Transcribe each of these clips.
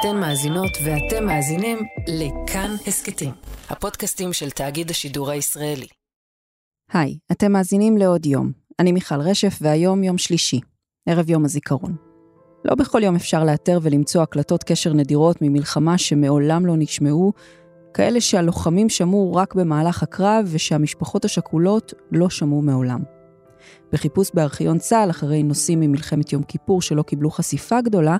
אתן מאזינות ואתם מאזינים לכאן הסכתים, הפודקאסטים של תאגיד השידור הישראלי. היי, אתם מאזינים לעוד יום. אני מיכל רשף, והיום יום שלישי, ערב יום הזיכרון. לא בכל יום אפשר לאתר ולמצוא הקלטות קשר נדירות ממלחמה שמעולם לא נשמעו, כאלה שהלוחמים שמעו רק במהלך הקרב ושהמשפחות השכולות לא שמעו מעולם. בחיפוש בארכיון צה"ל אחרי נושאים ממלחמת יום כיפור שלא קיבלו חשיפה גדולה,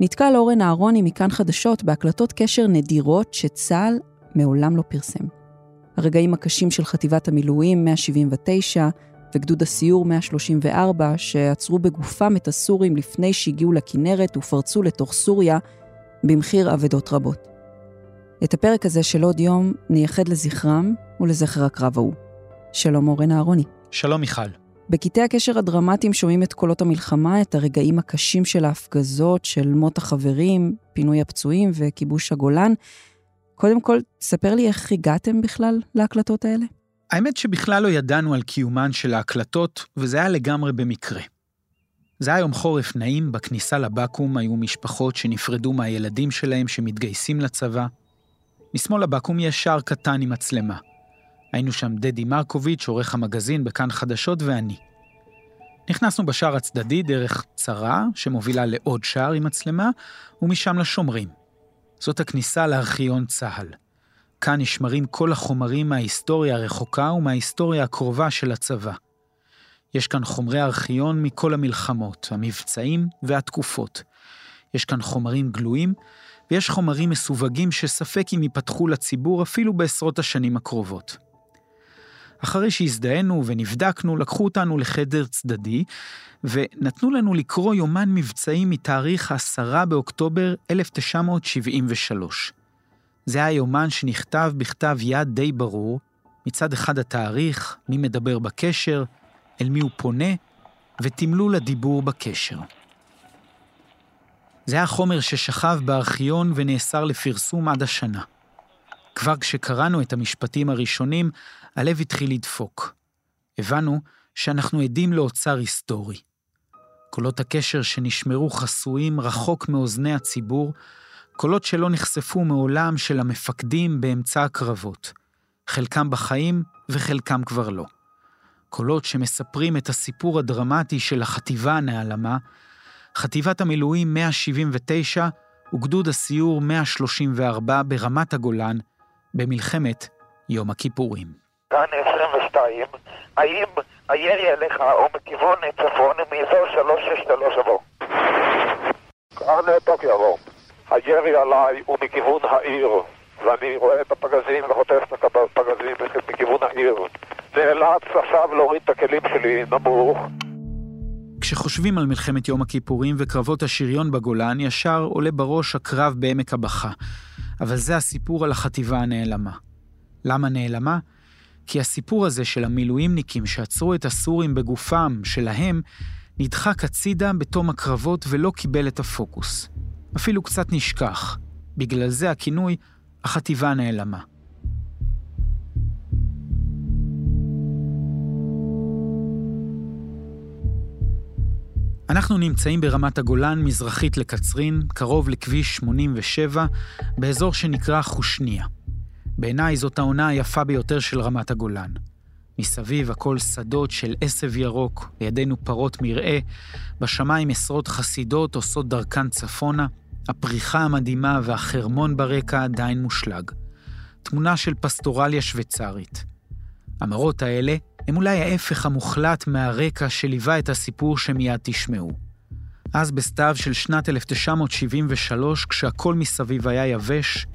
נתקל אורן אהרוני מכאן חדשות בהקלטות קשר נדירות שצה"ל מעולם לא פרסם. הרגעים הקשים של חטיבת המילואים 179 וגדוד הסיור 134, שעצרו בגופם את הסורים לפני שהגיעו לכנרת ופרצו לתוך סוריה במחיר אבדות רבות. את הפרק הזה של עוד יום נייחד לזכרם ולזכר הקרב ההוא. שלום אורן אהרוני. שלום מיכל. בקטעי הקשר הדרמטיים שומעים את קולות המלחמה, את הרגעים הקשים של ההפגזות, של מות החברים, פינוי הפצועים וכיבוש הגולן. קודם כל, ספר לי איך הגעתם בכלל להקלטות האלה. האמת שבכלל לא ידענו על קיומן של ההקלטות, וזה היה לגמרי במקרה. זה היה יום חורף נעים, בכניסה לבקו"ם היו משפחות שנפרדו מהילדים שלהם שמתגייסים לצבא. משמאל לבקו"ם יש שער קטן עם מצלמה. היינו שם דדי מרקוביץ', עורך המגזין בכאן חדשות, ואני. נכנסנו בשער הצדדי דרך צרה, שמובילה לעוד שער עם מצלמה, ומשם לשומרים. זאת הכניסה לארכיון צה"ל. כאן נשמרים כל החומרים מההיסטוריה הרחוקה ומההיסטוריה הקרובה של הצבא. יש כאן חומרי ארכיון מכל המלחמות, המבצעים והתקופות. יש כאן חומרים גלויים, ויש חומרים מסווגים שספק אם ייפתחו לציבור אפילו בעשרות השנים הקרובות. אחרי שהזדהינו ונבדקנו, לקחו אותנו לחדר צדדי, ונתנו לנו לקרוא יומן מבצעי מתאריך 10 באוקטובר 1973. זה היה יומן שנכתב בכתב יד די ברור, מצד אחד התאריך, מי מדבר בקשר, אל מי הוא פונה, ותמלול הדיבור בקשר. זה היה חומר ששכב בארכיון ונאסר לפרסום עד השנה. כבר כשקראנו את המשפטים הראשונים, הלב התחיל לדפוק. הבנו שאנחנו עדים לאוצר היסטורי. קולות הקשר שנשמרו חסויים רחוק מאוזני הציבור, קולות שלא נחשפו מעולם של המפקדים באמצע הקרבות, חלקם בחיים וחלקם כבר לא. קולות שמספרים את הסיפור הדרמטי של החטיבה הנעלמה, חטיבת המילואים 179 וגדוד הסיור 134 ברמת הגולן, במלחמת יום הכיפורים. כאן 22, האם הירי עליך הוא מכיוון צפון מאזור 363 עבור? כאן טוקיו עבור. הירי עליי הוא מכיוון העיר, ואני רואה את הפגזים וחוטף את הפגזים מכיוון העיר. נאלץ עכשיו להוריד את הכלים שלי נמוך. כשחושבים על מלחמת יום הכיפורים וקרבות השריון בגולן, ישר עולה בראש הקרב בעמק הבכה. אבל זה הסיפור על החטיבה הנעלמה. למה נעלמה? כי הסיפור הזה של המילואימניקים שעצרו את הסורים בגופם, שלהם, נדחק הצידה בתום הקרבות ולא קיבל את הפוקוס. אפילו קצת נשכח. בגלל זה הכינוי החטיבה נעלמה. אנחנו נמצאים ברמת הגולן, מזרחית לקצרין, קרוב לכביש 87, באזור שנקרא חושניה. בעיניי זאת העונה היפה ביותר של רמת הגולן. מסביב הכל שדות של עשב ירוק, לידינו פרות מרעה, בשמיים עשרות חסידות עושות דרכן צפונה, הפריחה המדהימה והחרמון ברקע עדיין מושלג. תמונה של פסטורליה שוויצרית. המראות האלה הם אולי ההפך המוחלט מהרקע שליווה את הסיפור שמיד תשמעו. אז בסתיו של שנת 1973, כשהכל מסביב היה יבש,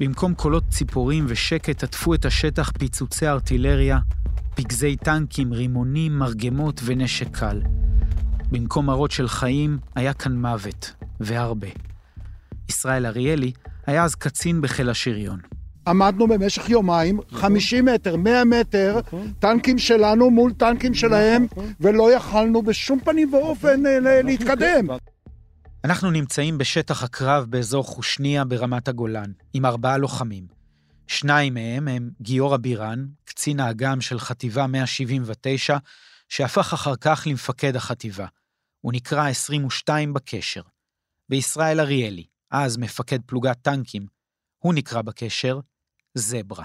במקום קולות ציפורים ושקט עטפו את השטח פיצוצי ארטילריה, פגזי טנקים, רימונים, מרגמות ונשק קל. במקום מראות של חיים, היה כאן מוות, והרבה. ישראל אריאלי היה אז קצין בחיל השריון. עמדנו במשך יומיים, 50 מטר, 100 מטר, נכון. טנקים שלנו מול טנקים שלהם, נכון. ולא יכלנו בשום פנים ואופן אה, להתקדם. אנחנו נמצאים בשטח הקרב באזור חושניה ברמת הגולן, עם ארבעה לוחמים. שניים מהם הם גיורא בירן, קצין האג"ם של חטיבה 179, שהפך אחר כך למפקד החטיבה. הוא נקרא 22 בקשר. וישראל אריאלי, אז מפקד פלוגת טנקים, הוא נקרא בקשר זברה.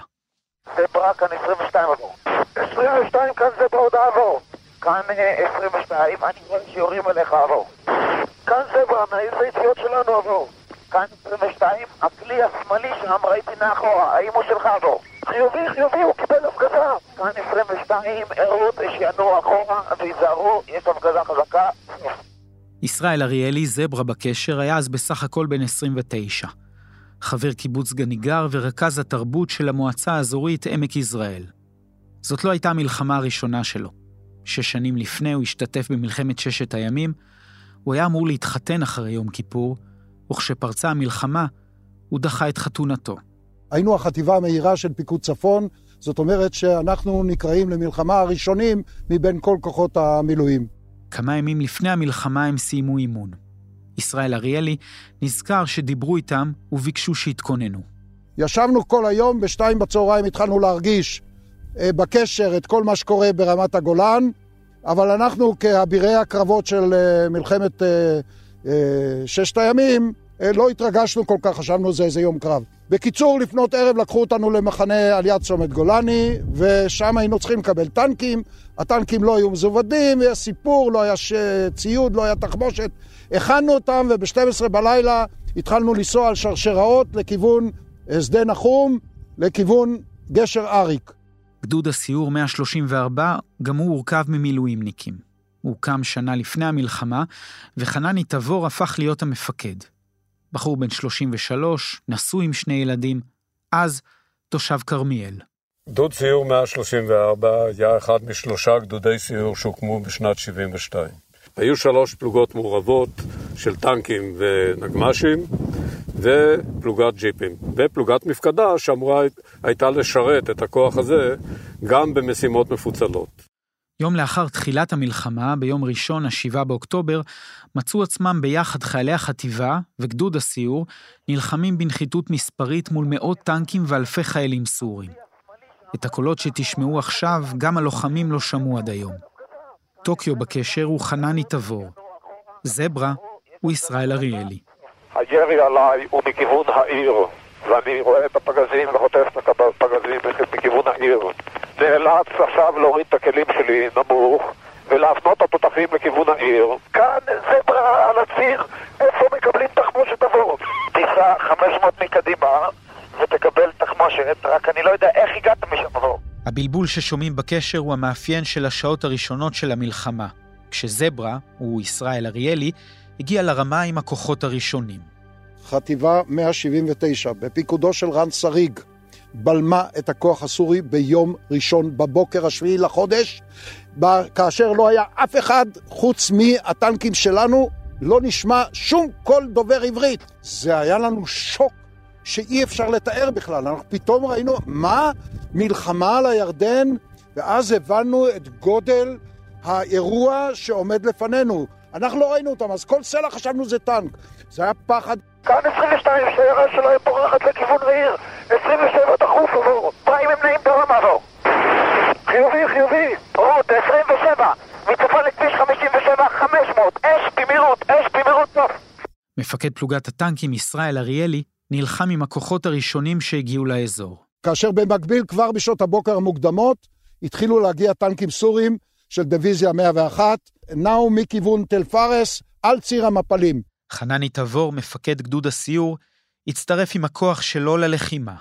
זברה כאן 22 עבור. 22 כאן זברה הודעה עבור. כאן 22, אני רואה שיורים עליך עבור. כאן זברה, מאיזה יציאות שלנו עבור. כאן 22, הכלי השמאלי שם ראיתי מאחורה, האם הוא שלך עבור. חיובי, חיובי, הוא קיבל הפגזה. כאן 22, ערות, שינוע אחורה, וייזהרו, יש הפגזה חזקה. ישראל אריאלי, זברה בקשר, היה אז בסך הכל בן 29. חבר קיבוץ גניגר ורכז התרבות של המועצה האזורית עמק יזרעאל. זאת לא הייתה המלחמה הראשונה שלו. שש שנים לפני הוא השתתף במלחמת ששת הימים, הוא היה אמור להתחתן אחרי יום כיפור, וכשפרצה המלחמה, הוא דחה את חתונתו. היינו החטיבה המהירה של פיקוד צפון, זאת אומרת שאנחנו נקראים למלחמה הראשונים מבין כל כוחות המילואים. כמה ימים לפני המלחמה הם סיימו אימון. ישראל אריאלי נזכר שדיברו איתם וביקשו שיתכוננו. ישבנו כל היום, בשתיים בצהריים התחלנו להרגיש אה, בקשר את כל מה שקורה ברמת הגולן, אבל אנחנו כאבירי הקרבות של אה, מלחמת אה, ששת הימים, לא התרגשנו כל כך, חשבנו זה איזה יום קרב. בקיצור, לפנות ערב לקחו אותנו למחנה על יד צומת גולני, ושם היינו צריכים לקבל טנקים. הטנקים לא היו מזוודים, היה סיפור, לא היה ציוד, לא היה תחמושת. הכנו אותם, וב-12 בלילה התחלנו לנסוע על שרשראות לכיוון שדה נחום, לכיוון גשר אריק. גדוד הסיור 134 גם הוא הורכב ממילואימניקים. הוא הוקם שנה לפני המלחמה, וחנני תבור הפך להיות המפקד. בחור בן 33, נשוי עם שני ילדים, אז תושב כרמיאל. גדוד סיור 134 היה אחד משלושה גדודי סיור שהוקמו בשנת 72. היו שלוש פלוגות מעורבות של טנקים ונגמ"שים ופלוגת ג'יפים. ופלוגת מפקדה שאמורה הייתה לשרת את הכוח הזה גם במשימות מפוצלות. יום לאחר תחילת המלחמה, ביום ראשון, ה-7 באוקטובר, מצאו עצמם ביחד חיילי החטיבה וגדוד הסיור נלחמים בנחיתות מספרית מול מאות טנקים ואלפי חיילים סורים. את הקולות שתשמעו עכשיו, גם הלוחמים לא שמעו עד היום. טוקיו בקשר הוא חנני תבור. זברה הוא ישראל אריאלי. הירי עליי הוא מכיוון העיר, ואני רואה את הפגזים וחוטף את הפגזים מכיוון העיר. נאלץ עכשיו להוריד את הכלים שלי נמוך ולהפנות התותחים לכיוון העיר. כאן זברה על הציר, איפה מקבלים תחמושת עבור? תיסע 500 מקדימה ותקבל תחמושת, רק אני לא יודע איך הגעת משם עבור. הבלבול ששומעים בקשר הוא המאפיין של השעות הראשונות של המלחמה, כשזברה, הוא ישראל אריאלי, הגיע לרמה עם הכוחות הראשונים. חטיבה 179, בפיקודו של רן שריג, בלמה את הכוח הסורי ביום ראשון בבוקר השביעי לחודש, כאשר לא היה אף אחד חוץ מהטנקים שלנו, לא נשמע שום קול דובר עברית. זה היה לנו שוק שאי אפשר לתאר בכלל. אנחנו פתאום ראינו, מה? מלחמה על הירדן? ואז הבנו את גודל האירוע שעומד לפנינו. אנחנו לא ראינו אותם, אז כל סלע חשבנו זה טנק. זה היה פחד. כאן 22, שיירה שלהם בורחת לכיוון העיר. 27 דחוף עבור. פריים הם נעים דרום עבור. חיובי, חיובי. רות, 27. מצפה לכביש 57, 500. אש במהירות, אש במהירות סוף. מפקד פלוגת הטנקים ישראל אריאלי נלחם עם הכוחות הראשונים שהגיעו לאזור. כאשר במקביל כבר בשעות הבוקר המוקדמות התחילו להגיע טנקים סורים של דיוויזיה 101, נעו מכיוון תל פארס על ציר המפלים. חנני תבור, מפקד גדוד הסיור, הצטרף עם הכוח שלו ללחימה.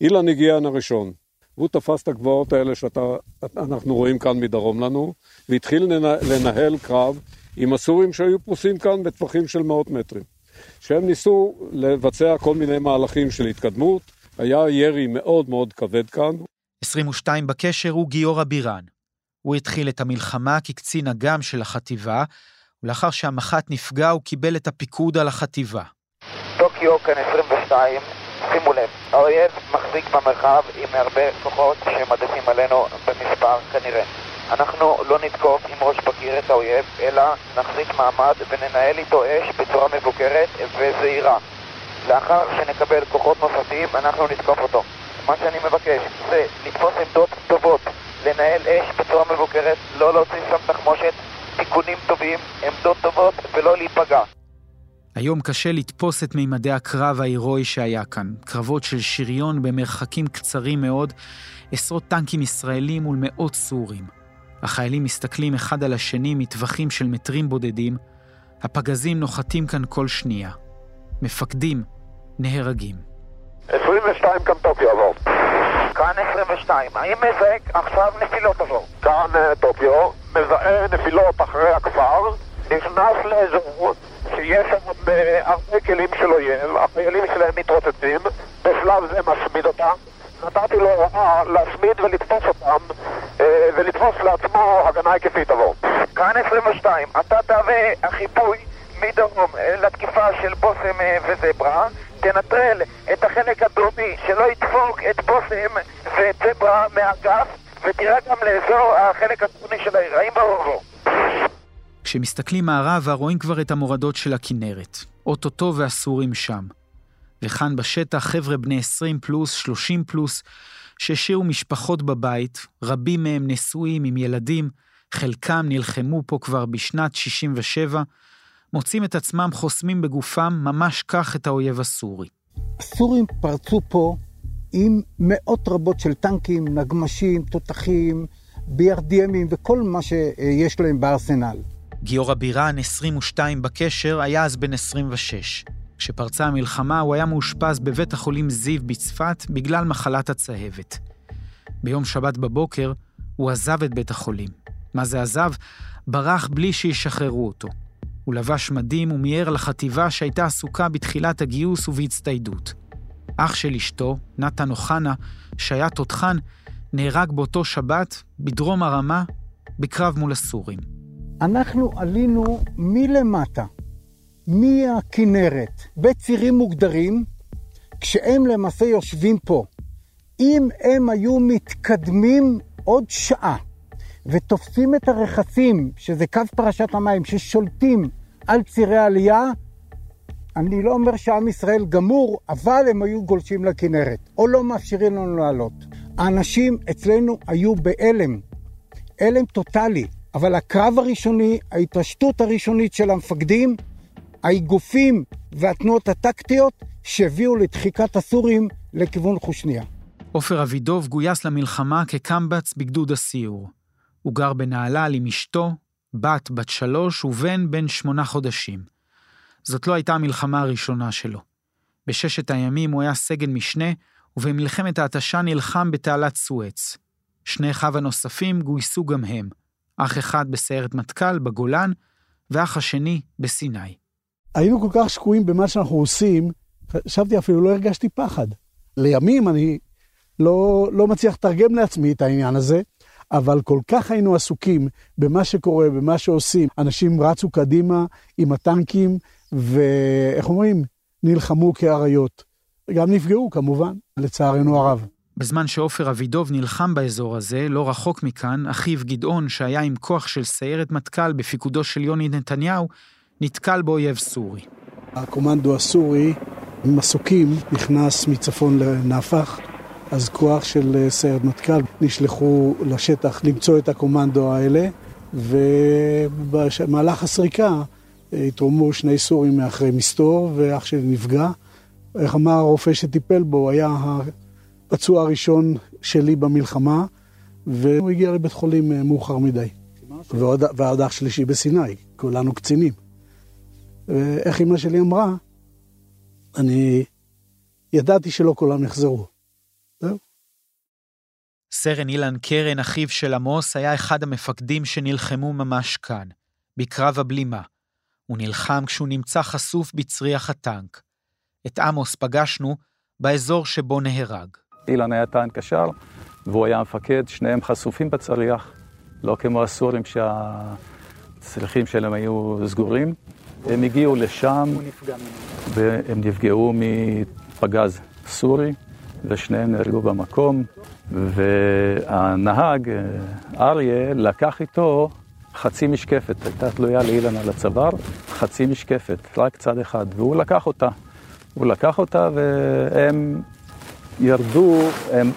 אילן הגיען הראשון, והוא תפס את הגבעות האלה שאנחנו רואים כאן מדרום לנו, והתחיל לנהל קרב עם הסורים שהיו פרוסים כאן בטווחים של מאות מטרים. שהם ניסו לבצע כל מיני מהלכים של התקדמות, היה ירי מאוד מאוד כבד כאן. 22 בקשר הוא גיורא בירן. הוא התחיל את המלחמה כקצין אג"ם של החטיבה, ולאחר שהמח"ט נפגע הוא קיבל את הפיקוד על החטיבה. טוקיו כאן 22, שימו לב, האויב מחזיק במרחב עם הרבה כוחות שמדפים עלינו במספר כנראה. אנחנו לא נתקוף עם ראש בקיר את האויב, אלא נחזיק מעמד וננהל איתו אש בצורה מבוקרת וזהירה. לאחר שנקבל כוחות נוספים, אנחנו נתקוף אותו. מה שאני מבקש זה לתפוס עמדות טובות, לנהל אש בצורה מבוקרת, לא להוציא שם תחמושת, תיקונים טובים, עמדות טובות ולא להיפגע. היום קשה לתפוס את מימדי הקרב ההירואי שהיה כאן. קרבות של שריון במרחקים קצרים מאוד, עשרות טנקים ישראלים מול מאות סורים. החיילים מסתכלים אחד על השני מטווחים של מטרים בודדים, הפגזים נוחתים כאן כל שנייה. מפקדים נהרגים. 22 כאן טוקיו עבור. כאן 22, האם מזהה עכשיו נפילות עבור? כאן אה, טוקיו, מזהה נפילות אחרי הכפר, נכנס לאזור שיש שם אה, הרבה כלים של אויב, החיילים שלהם מתרוצצים, בשלב זה משמיד אותם. נתתי לו הוראה להשמיד ולתפוס אותם, אה, ולתפוס לעצמו הגנה היקפית עבור. כאן 22, אתה תהווה החיפוי מדרום לתקיפה של בושם וזברה, תנטרל את החלק הדרומי שלא ידפוק את בושם ואת זברה מהאגף, ותראה גם לאזור החלק הצפוני של העיר. האם ברור? כשמסתכלים מערבה רואים כבר את המורדות של הכנרת. אוטוטו והסורים שם. וכאן בשטח חבר'ה בני 20 פלוס, 30 פלוס, שהשאירו משפחות בבית, רבים מהם נשואים עם ילדים, חלקם נלחמו פה כבר בשנת 67, מוצאים את עצמם חוסמים בגופם ממש כך את האויב הסורי. הסורים פרצו פה עם מאות רבות של טנקים, נגמשים, תותחים, BRDMים וכל מה שיש להם בארסנל. גיורא בירן, 22 בקשר, היה אז בן 26. כשפרצה המלחמה הוא היה מאושפז בבית החולים זיו בצפת בגלל מחלת הצהבת. ביום שבת בבוקר הוא עזב את בית החולים. מה זה עזב? ברח בלי שישחררו אותו. הוא לבש מדים ומיהר לחטיבה שהייתה עסוקה בתחילת הגיוס ובהצטיידות. אח של אשתו, נתן אוחנה, שהיה תותחן, נהרג באותו שבת, בדרום הרמה, בקרב מול הסורים. אנחנו עלינו מלמטה, מהכנרת, בצירים מוגדרים, כשהם למעשה יושבים פה. אם הם היו מתקדמים עוד שעה ותופסים את הרכסים, שזה קו פרשת המים, ששולטים על צירי העלייה, אני לא אומר שעם ישראל גמור, אבל הם היו גולשים לכנרת, או לא מאפשרים לנו לעלות. האנשים אצלנו היו בהלם, הלם טוטאלי, אבל הקרב הראשוני, ההתעשתות הראשונית של המפקדים, האיגופים והתנועות הטקטיות שהביאו לדחיקת הסורים לכיוון חושניה. עופר אבידוב גויס למלחמה כקמב"ץ בגדוד הסיור. הוא גר בנהלל עם אשתו, בת בת שלוש ובן בן שמונה חודשים. זאת לא הייתה המלחמה הראשונה שלו. בששת הימים הוא היה סגן משנה, ובמלחמת ההתשה נלחם בתעלת סואץ. שני אחיו הנוספים גויסו גם הם, אח אחד בסיירת מטכ"ל בגולן, ואח השני בסיני. היינו כל כך שקועים במה שאנחנו עושים, חשבתי אפילו לא הרגשתי פחד. לימים אני לא, לא מצליח לתרגם לעצמי את העניין הזה, אבל כל כך היינו עסוקים במה שקורה, במה שעושים. אנשים רצו קדימה עם הטנקים, ואיך אומרים? נלחמו כאריות. גם נפגעו כמובן, לצערנו הרב. בזמן שעופר אבידוב נלחם באזור הזה, לא רחוק מכאן, אחיו גדעון, שהיה עם כוח של סיירת מטכ"ל בפיקודו של יוני נתניהו, נתקל באויב סורי. הקומנדו הסורי, עם מסוקים, נכנס מצפון לנפח, אז כוח של אה, סיירת מטכ"ל נשלחו לשטח למצוא את הקומנדו האלה, ובמהלך הסריקה אה, התרוממו שני סורים מאחרי מסתור, ואח שלי נפגע. איך אמר הרופא שטיפל בו, היה הפצוע הראשון שלי במלחמה, והוא הגיע לבית חולים אה, מאוחר מדי. ועוד, ועוד אח שלישי בסיני, כולנו קצינים. ואיך אמא שלי אמרה, אני ידעתי שלא כולם יחזרו. סרן אילן קרן, אחיו של עמוס, היה אחד המפקדים שנלחמו ממש כאן, בקרב הבלימה. הוא נלחם כשהוא נמצא חשוף בצריח הטנק. את עמוס פגשנו באזור שבו נהרג. אילן היה טנק קשר, והוא היה מפקד, שניהם חשופים בצריח, לא כמו הסורים שהצריחים שלהם היו סגורים. הם הגיעו לשם, והם נפגעו מפגז סורי, ושניהם נהרגו במקום, והנהג, אריה, לקח איתו חצי משקפת, הייתה תלויה לאילן על הצוואר, חצי משקפת, רק צד אחד, והוא לקח אותה. הוא לקח אותה והם ירדו, הם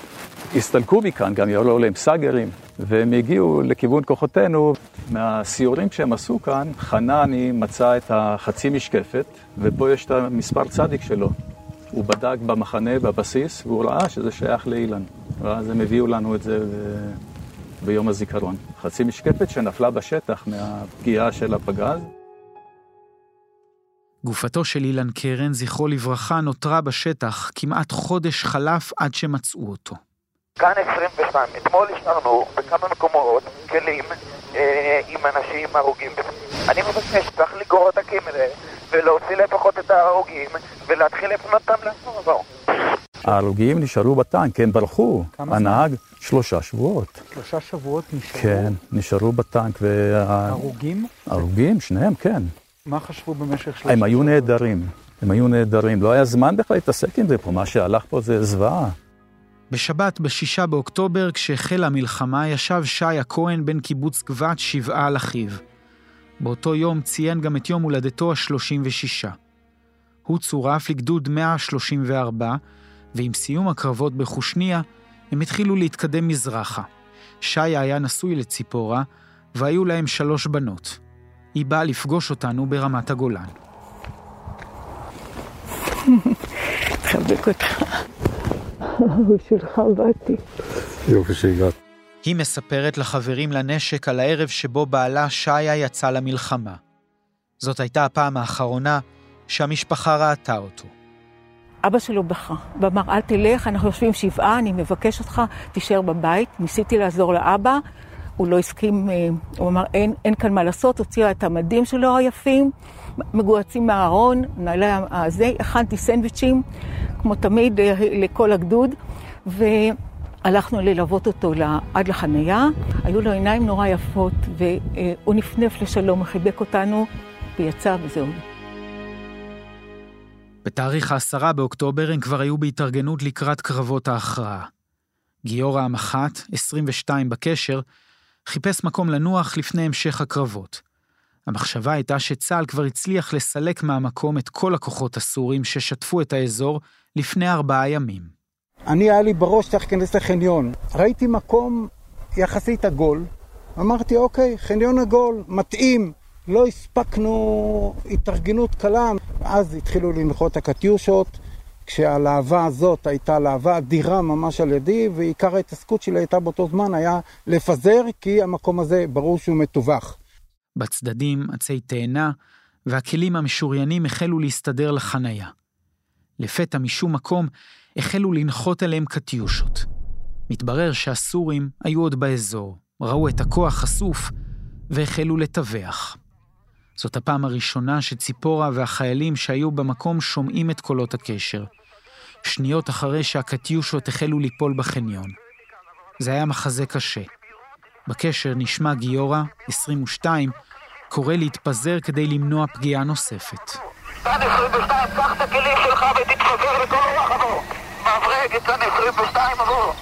הסתלקו מכאן, גם ירו להם סאגרים, והם הגיעו לכיוון כוחותינו. מהסיורים שהם עשו כאן, חנני מצא את החצי משקפת, ופה יש את המספר צדיק שלו. הוא בדק במחנה, בבסיס, והוא ראה שזה שייך לאילן. ואז הם הביאו לנו את זה ב... ביום הזיכרון. חצי משקפת שנפלה בשטח מהפגיעה של הפגז. גופתו של אילן קרן, זכרו לברכה, נותרה בשטח, כמעט חודש חלף עד שמצאו אותו. כאן 22, אתמול השארנו בכמה מקומות כלים אה, עם אנשים הרוגים. אני מבקש, צריך לגרור את הקמרה ולהוציא לפחות את ההרוגים ולהתחיל לפנות אותם לאסור ההרוגים נשארו בטנק, הם ברחו. הנהג, שלושה שבועות. שלושה שבועות נשארו? כן, נשארו בטנק. וה... הרוגים? הרוגים, שניהם, כן. מה חשבו במשך שלושה שבועות? הם היו נהדרים. הם היו נהדרים. לא היה זמן בכלל להתעסק עם זה פה, מה שהלך פה זה זוועה. בשבת, בשישה באוקטובר, כשהחלה המלחמה, ישב שי הכהן בן קיבוץ גבת שבעה על אחיו. באותו יום ציין גם את יום הולדתו ה-36. הוא צורף לגדוד 134, ועם סיום הקרבות בחושניה, הם התחילו להתקדם מזרחה. שי היה נשוי לציפורה, והיו להם שלוש בנות. היא באה לפגוש אותנו ברמת הגולן. תחבק אותך. בשבילך באתי. יופי שהגעת. היא מספרת לחברים לנשק על הערב שבו בעלה שיה יצא למלחמה. זאת הייתה הפעם האחרונה שהמשפחה ראתה אותו. אבא שלו בכה, ואמר, אל תלך, אנחנו יושבים שבעה, אני מבקש אותך, תישאר בבית. ניסיתי לעזור לאבא, הוא לא הסכים, אה, הוא אמר, אין, אין כאן מה לעשות, הוציאה את המדים שלו היפים, מגוהצים מהארון, נעלי הזה, הכנתי סנדוויצ'ים, כמו תמיד, אה, לכל הגדוד, והלכנו ללוות אותו עד לחנייה. היו לו עיניים נורא יפות, והוא נפנף לשלום, חיבק אותנו, ויצא וזהו. בתאריך העשרה באוקטובר הם כבר היו בהתארגנות לקראת קרבות ההכרעה. גיורא המח"ט, 22 בקשר, חיפש מקום לנוח לפני המשך הקרבות. המחשבה הייתה שצה"ל כבר הצליח לסלק מהמקום את כל הכוחות הסורים ששטפו את האזור לפני ארבעה ימים. אני, היה לי בראש צריך להיכנס לחניון. ראיתי מקום יחסית עגול, אמרתי, אוקיי, חניון עגול, מתאים. לא הספקנו התארגנות קלה, אז התחילו לנחות הקטיושות, כשהלהבה הזאת הייתה להבה אדירה ממש על ידי, ועיקר ההתעסקות שלי הייתה באותו זמן היה לפזר, כי המקום הזה ברור שהוא מטווח. בצדדים עצי תאנה, והכלים המשוריינים החלו להסתדר לחנייה. לפתע משום מקום החלו לנחות עליהם קטיושות. מתברר שהסורים היו עוד באזור, ראו את הכוח חשוף והחלו לטווח. זאת הפעם הראשונה שציפורה והחיילים שהיו במקום שומעים את קולות הקשר. שניות אחרי שהקטיושות החלו ליפול בחניון. זה היה מחזה קשה. בקשר נשמע גיורא, 22, קורא להתפזר כדי למנוע פגיעה נוספת. צד 22, קח את הכלים שלך ותתפזר לכל אורח עבור. מברג, צד 22 עבור.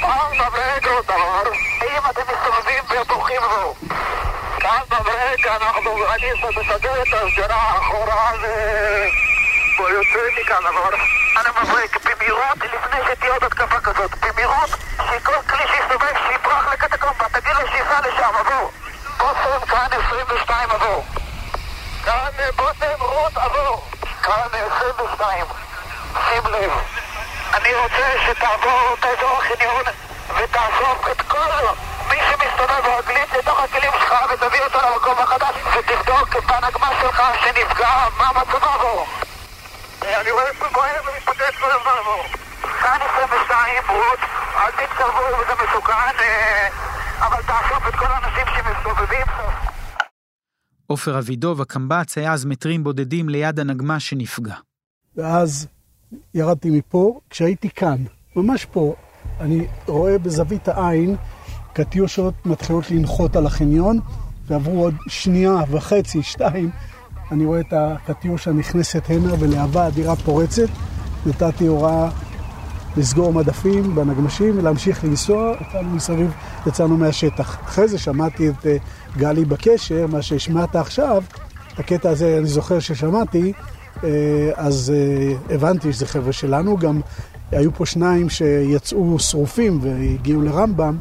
פעם מברג עוד דבר, אם אתם מסתובבים ובורחים עבור. כאן מברג, אנחנו, אני מסדר את השדרה אחורה ו... בוא יוצא מכאן עבור. אני מברג במהירות לפני שתהיה עוד התקפה כזאת. במהירות שכל כלי שיסתובב שיברח לקטקומבה, תגיד לו שייסע לשם, עבור. בושם כאן 22 עבור. כאן בושם רות עבור. כאן 22. שים לב. אני רוצה שתעבור את אזור החניון ותאסוף את כל מי שמסתובב רגלית לתוך הכלים שלך ותביא אותו למקום החדש ותבדוק את הנגמ"ש שלך שנפגע, מה מצבו בו. אני רואה שהוא כהן ומתפוצץ כל הזמן עבור. כאן 22, רות, אל תתקרבו, זה מסוכן, אבל תאסוף את כל האנשים שמסתובבים פה. עופר אבידוב, הקמב"ץ, היה אז מטרים בודדים ליד הנגמ"ש שנפגע. ואז ירדתי מפה, כשהייתי כאן, ממש פה, אני רואה בזווית העין קטיושות מתחילות לנחות על החניון, ועברו עוד שנייה וחצי, שתיים, אני רואה את הקטיושה נכנסת הנה ולהבה אדירה פורצת. נתתי הוראה לסגור מדפים בנגמשים ולהמשיך לנסוע, יצאנו מסביב, יצאנו מהשטח. אחרי זה שמעתי את גלי בקשר, מה שהשמעת עכשיו, הקטע הזה אני זוכר ששמעתי, אז הבנתי שזה חבר'ה שלנו, גם היו פה שניים שיצאו שרופים והגיעו לרמב"ם,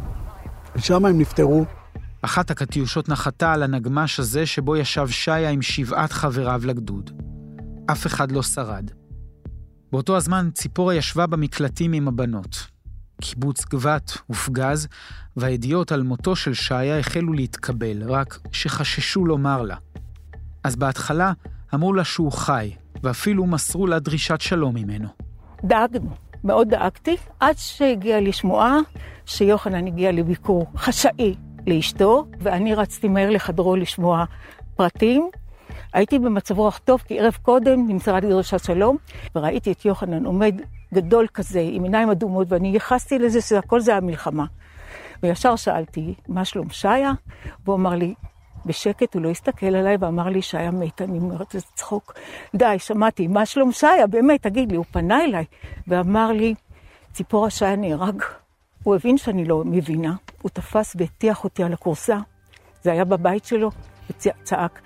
ושם הם נפטרו. אחת הקטיושות נחתה על הנגמש הזה שבו ישב שיה עם שבעת חבריו לגדוד. אף אחד לא שרד. באותו הזמן ציפורה ישבה במקלטים עם הבנות. קיבוץ גבת הופגז, והידיעות על מותו של שיה החלו להתקבל, רק שחששו לומר לה. אז בהתחלה אמרו לה שהוא חי, ואפילו מסרו לה דרישת שלום ממנו. דאגנו, מאוד דאגתי, עד שהגיעה לי שמועה שיוחנן הגיע לביקור חשאי לאשתו, ואני רצתי מהר לחדרו לשמוע פרטים. הייתי במצב רוח טוב, כי ערב קודם נמסרה לי דרישת שלום, וראיתי את יוחנן עומד גדול כזה, עם עיניים אדומות, ואני ייחסתי לזה שהכל זה המלחמה. וישר שאלתי, מה שלום שיה? והוא אמר לי, בשקט, הוא לא הסתכל עליי ואמר לי שיה מת, אני אומרת, זה צחוק. די, שמעתי, מה שלום שיה? באמת, תגיד לי, הוא פנה אליי ואמר לי, ציפורה שיה נהרג. הוא הבין שאני לא מבינה, הוא תפס והטיח אותי על הכורסה, זה היה בבית שלו, וצעק,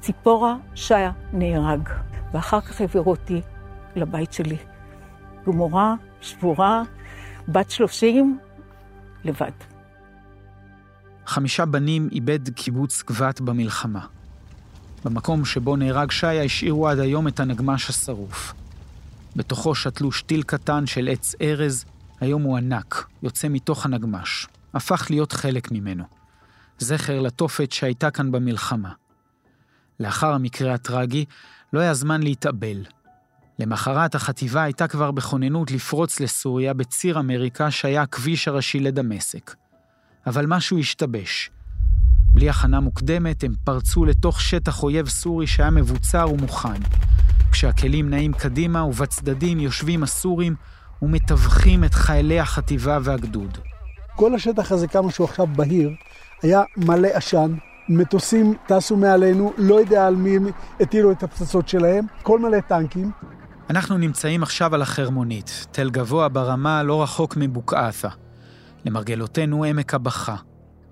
ציפורה שיה נהרג. ואחר כך העבירו אותי לבית שלי. גמורה, שבורה, בת שלושים, לבד. חמישה בנים איבד קיבוץ גבת במלחמה. במקום שבו נהרג שיה השאירו עד היום את הנגמש השרוף. בתוכו שתלו שתיל קטן של עץ ארז, היום הוא ענק, יוצא מתוך הנגמש. הפך להיות חלק ממנו. זכר לתופת שהייתה כאן במלחמה. לאחר המקרה הטרגי, לא היה זמן להתאבל. למחרת החטיבה הייתה כבר בכוננות לפרוץ לסוריה בציר אמריקה שהיה הכביש הראשי לדמשק. אבל משהו השתבש. בלי הכנה מוקדמת, הם פרצו לתוך שטח אויב סורי שהיה מבוצר ומוכן. כשהכלים נעים קדימה ובצדדים יושבים הסורים ומטווחים את חיילי החטיבה והגדוד. כל השטח הזה, כמה שהוא עכשיו בהיר, היה מלא עשן, מטוסים טסו מעלינו, לא יודע על מי הטילו את הפצצות שלהם, כל מלא טנקים. אנחנו נמצאים עכשיו על החרמונית, תל גבוה ברמה לא רחוק מבוקעתה. למרגלותינו עמק הבכה.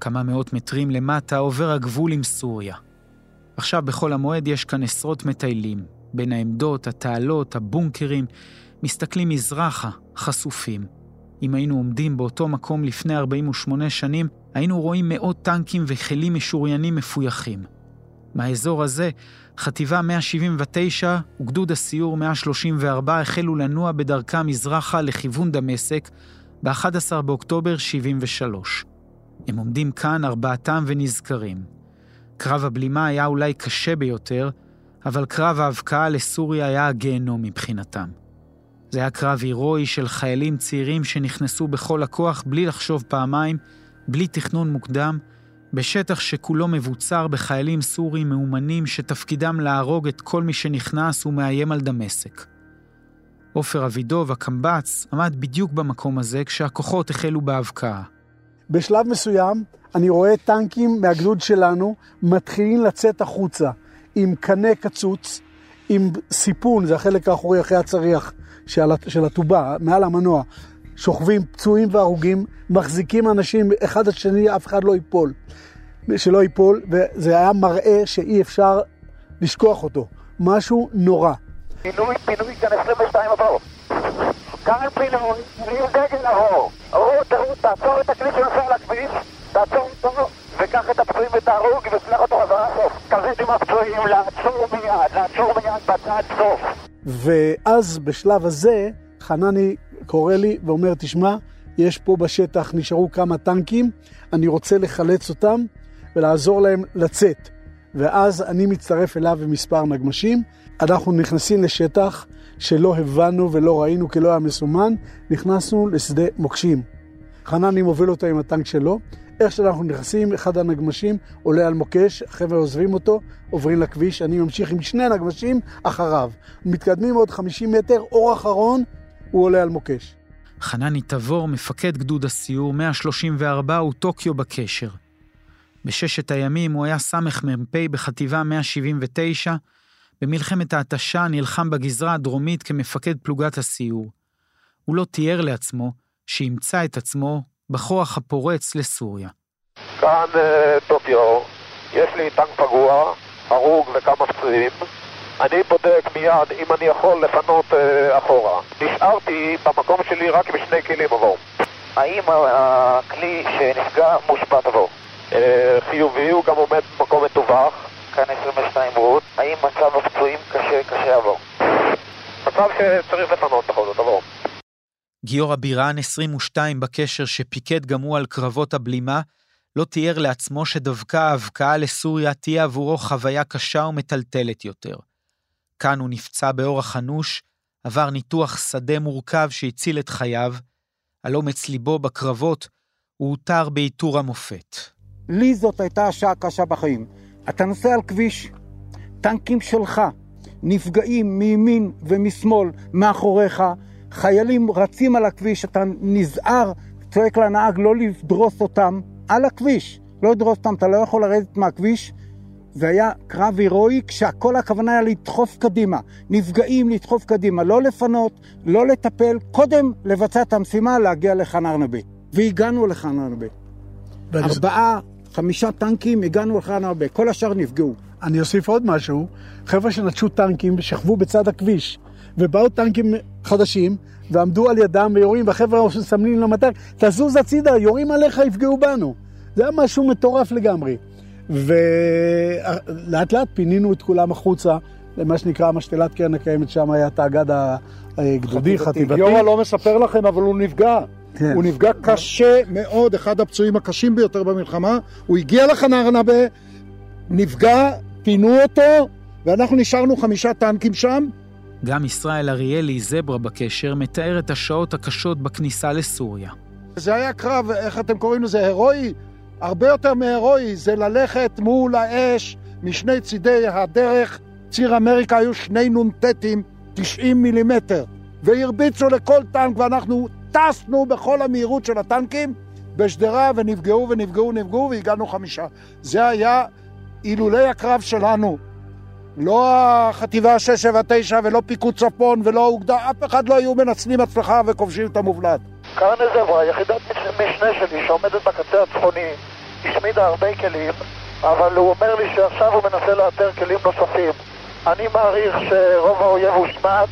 כמה מאות מטרים למטה עובר הגבול עם סוריה. עכשיו בחול המועד יש כאן עשרות מטיילים. בין העמדות, התעלות, הבונקרים, מסתכלים מזרחה, חשופים. אם היינו עומדים באותו מקום לפני 48 שנים, היינו רואים מאות טנקים וכלים משוריינים מפויחים. מהאזור הזה, חטיבה 179 וגדוד הסיור 134 החלו לנוע בדרכם מזרחה לכיוון דמשק ב-11 באוקטובר 73. הם עומדים כאן ארבעתם ונזכרים. קרב הבלימה היה אולי קשה ביותר, אבל קרב ההבקעה לסוריה היה הגיהנום מבחינתם. זה היה קרב הירואי של חיילים צעירים שנכנסו בכל הכוח בלי לחשוב פעמיים, בלי תכנון מוקדם, בשטח שכולו מבוצר בחיילים סורים מאומנים שתפקידם להרוג את כל מי שנכנס ומאיים על דמשק. עופר אבידוב, הקמב"ץ, עמד בדיוק במקום הזה כשהכוחות החלו בהבקעה. בשלב מסוים אני רואה טנקים מהגדוד שלנו מתחילים לצאת החוצה עם קנה קצוץ, עם סיפון, זה החלק האחורי אחרי הצריח של הטובה, מעל המנוע. שוכבים פצועים והרוגים, מחזיקים אנשים אחד את שני, אף אחד לא ייפול. שלא ייפול, וזה היה מראה שאי אפשר לשכוח אותו. משהו נורא. פינוי, פינוי כאן 22 הבאות. כאן פינוי, מרים דגל אהור. רות, רות, תעצור את הכביש שנוסע על הכביש, תעצור אותו, וקח את הפצועים ותהרוג, ושלח אותו חזרה סוף. תזית עם הפצועים, לעצור מיד, לעצור מיד בצד סוף. ואז בשלב הזה, חנני קורא לי ואומר, תשמע, יש פה בשטח, נשארו כמה טנקים, אני רוצה לחלץ אותם ולעזור להם לצאת. ואז אני מצטרף אליו ומספר נגמשים. אנחנו נכנסים לשטח שלא הבנו ולא ראינו כי לא היה מסומן, נכנסנו לשדה מוקשים. חנני מוביל אותה עם הטנק שלו. איך שאנחנו נכנסים, אחד הנגמשים עולה על מוקש, החבר'ה עוזבים אותו, עוברים לכביש, אני ממשיך עם שני נגמשים אחריו. מתקדמים עוד 50 מטר, אור אחרון, הוא עולה על מוקש. חנני תבור, מפקד גדוד הסיור 134 הוא טוקיו בקשר. בששת הימים הוא היה סמ"פ בחטיבה 179, במלחמת ההתשה נלחם בגזרה הדרומית כמפקד פלוגת הסיור. הוא לא תיאר לעצמו שימצא את עצמו בכוח הפורץ לסוריה. כאן טוקיו, יש לי טנק פגוע, הרוג וכמה פצועים. אני בודק מיד אם אני יכול לפנות אה, אחורה. נשארתי במקום שלי רק עם שני כלים עבור. האם הכלי שנפגע מושבת עבור? אה, חיובי, הוא גם עומד במקום מטווח, כאן 22 רות. האם מצב הפצועים קשה, קשה עבור? מצב שצריך לפנות בכל זאת עבור. גיורא בירן, 22 בקשר, שפיקד גם הוא על קרבות הבלימה, לא תיאר לעצמו שדווקא ההבקעה לסוריה תהיה עבורו חוויה קשה ומטלטלת יותר. כאן הוא נפצע באורח אנוש, עבר ניתוח שדה מורכב שהציל את חייו, על אומץ ליבו בקרבות הוא הותר בעיטור המופת. לי זאת הייתה השעה הקשה בחיים. אתה נוסע על כביש, טנקים שלך נפגעים מימין ומשמאל, מאחוריך, חיילים רצים על הכביש, אתה נזהר, צועק לנהג לא לדרוס אותם על הכביש, לא לדרוס אותם, אתה לא יכול לרדת מהכביש. זה היה קרב הירואי כשהכל הכוונה היה לדחוף קדימה. נפגעים לדחוף קדימה, לא לפנות, לא לטפל, קודם לבצע את המשימה להגיע לחאן ארנבי. והגענו לחאן ארנבי. ארבעה, חמישה טנקים, הגענו לחאן ארנבי, כל השאר נפגעו. אני אוסיף עוד משהו, חבר'ה שנטשו טנקים ושכבו בצד הכביש, ובאו טנקים חדשים, ועמדו על ידם ויורים, והחבר'ה מסמנים למטר, תזוז הצידה, יורים עליך, יפגעו בנו. זה היה משהו מטורף לגמרי. ולאט לאט פינינו את כולם החוצה למה שנקרא משתלת קרן הקיימת, שם היה את האגד הגדודי, חטיבתי. יורא לא מספר לכם, אבל הוא נפגע. כן. הוא נפגע קשה מאוד, אחד הפצועים הקשים ביותר במלחמה. הוא הגיע לחנרנבה, נפגע, פינו אותו, ואנחנו נשארנו חמישה טנקים שם. גם ישראל אריאלי, זברה בקשר, מתאר את השעות הקשות בכניסה לסוריה. זה היה קרב, איך אתם קוראים לזה, הירואי? הרבה יותר מהירואי, זה ללכת מול האש משני צידי הדרך. ציר אמריקה היו שני נ"טים, 90 מילימטר, והרביצו לכל טנק, ואנחנו טסנו בכל המהירות של הטנקים בשדרה, ונפגעו ונפגעו ונפגעו, והגענו חמישה. זה היה אילולי הקרב שלנו. לא החטיבה 679 ולא פיקוד צפון ולא האוגדה, אף אחד לא היו מנצלים הצלחה וכובשים את המובלעת. קרני זברה, יחידת משנה שלי שעומדת בקצה הצפוני, השמידה הרבה כלים, אבל הוא אומר לי שעכשיו הוא מנסה לאתר כלים נוספים. אני מעריך שרוב האויב הושמד,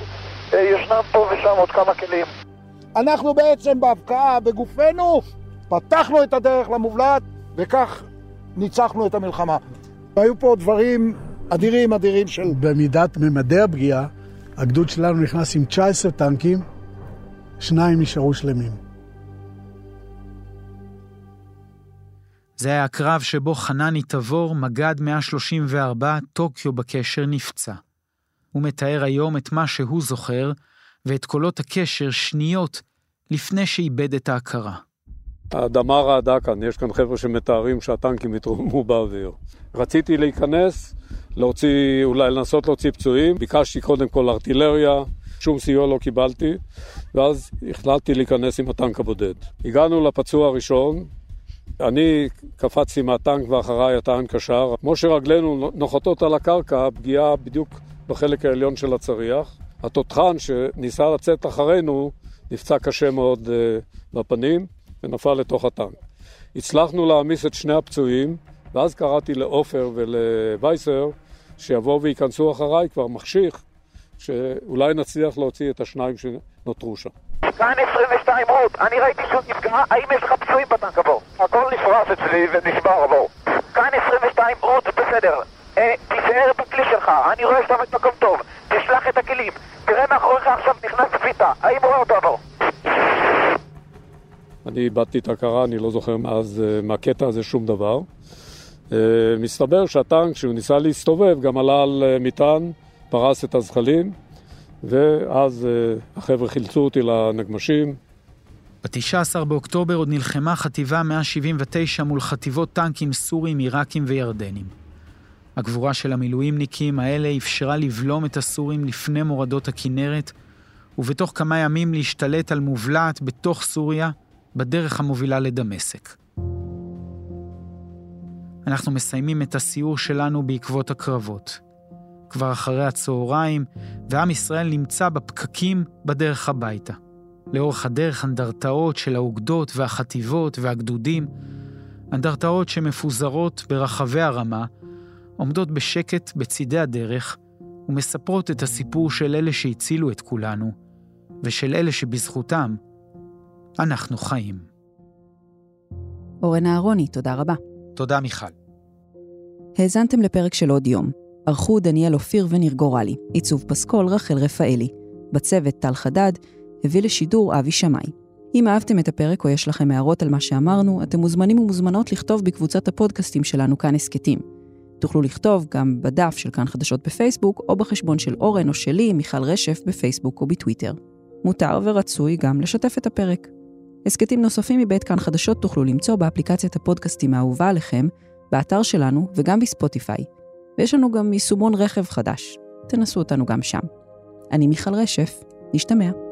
אה, ישנם פה ושם עוד כמה כלים. אנחנו בעצם בהבקעה בגופנו פתחנו את הדרך למובלעת וכך ניצחנו את המלחמה. היו פה דברים אדירים אדירים של... במידת ממדי הפגיעה, הגדוד שלנו נכנס עם 19 טנקים, שניים נשארו שלמים. זה היה הקרב שבו חנני תבור, מג"ד 134, טוקיו בקשר, נפצע. הוא מתאר היום את מה שהוא זוכר, ואת קולות הקשר שניות לפני שאיבד את ההכרה. האדמה רעדה כאן, יש כאן חבר'ה שמתארים שהטנקים התרוממו באוויר. רציתי להיכנס, להוציא, אולי לנסות להוציא פצועים, ביקשתי קודם כל ארטילריה, שום סיוע לא קיבלתי, ואז החלטתי להיכנס עם הטנק הבודד. הגענו לפצוע הראשון, אני קפצתי מהטנק ואחריי הטנק קשר. כמו שרגלינו נוחתות על הקרקע, פגיעה בדיוק בחלק העליון של הצריח. התותחן שניסה לצאת אחרינו נפצע קשה מאוד uh, בפנים ונפל לתוך הטנק. הצלחנו להעמיס את שני הפצועים, ואז קראתי לעופר ולווייסר שיבואו וייכנסו אחריי כבר מחשיך, שאולי נצליח להוציא את השניים שנותרו שם. כאן 22 רות, אני ראיתי שהוא נפגע, האם יש לך פצועים בטנק עבור? הכל נפרס אצלי ונשבר עבור. כאן 22 רות, בסדר. אה, תישאר בכלי שלך, אני רואה שאתה עומד מקום טוב, תשלח את הכלים. תראה מאחוריך עכשיו נכנס פיתה, האם רואה אותו עבור? אני איבדתי את ההכרה, אני לא זוכר מאז, אה, מהקטע הזה שום דבר. אה, מסתבר שהטנק, כשהוא ניסה להסתובב, גם עלה על אה, מטען, פרס את הזחלים, ואז החבר'ה חילצו אותי לנגמשים. ב-19 באוקטובר עוד נלחמה חטיבה 179 מול חטיבות טנקים סורים, עיראקים וירדנים. הגבורה של המילואימניקים האלה אפשרה לבלום את הסורים לפני מורדות הכינרת, ובתוך כמה ימים להשתלט על מובלעת בתוך סוריה, בדרך המובילה לדמשק. אנחנו מסיימים את הסיור שלנו בעקבות הקרבות. כבר אחרי הצהריים, ועם ישראל נמצא בפקקים בדרך הביתה. לאורך הדרך אנדרטאות של האוגדות והחטיבות והגדודים, אנדרטאות שמפוזרות ברחבי הרמה, עומדות בשקט בצידי הדרך ומספרות את הסיפור של אלה שהצילו את כולנו, ושל אלה שבזכותם אנחנו חיים. אורן אהרוני, תודה רבה. תודה, מיכל. האזנתם לפרק של עוד יום. ערכו דניאל אופיר וניר גורלי, עיצוב פסקול רחל רפאלי. בצוות טל חדד, הביא לשידור אבי שמאי. אם אהבתם את הפרק או יש לכם הערות על מה שאמרנו, אתם מוזמנים ומוזמנות לכתוב בקבוצת הפודקאסטים שלנו כאן הסכתים. תוכלו לכתוב גם בדף של כאן חדשות בפייסבוק, או בחשבון של אורן או שלי, מיכל רשף, בפייסבוק או בטוויטר. מותר ורצוי גם לשתף את הפרק. הסכתים נוספים מבית כאן חדשות תוכלו למצוא באפליקציית הפודקאסטים האהובה עליכם, באתר שלנו וגם בספוטיפיי. ויש לנו גם יישומון רכב חדש. תנסו אותנו גם שם. אני מיכל רשף, נשתמע.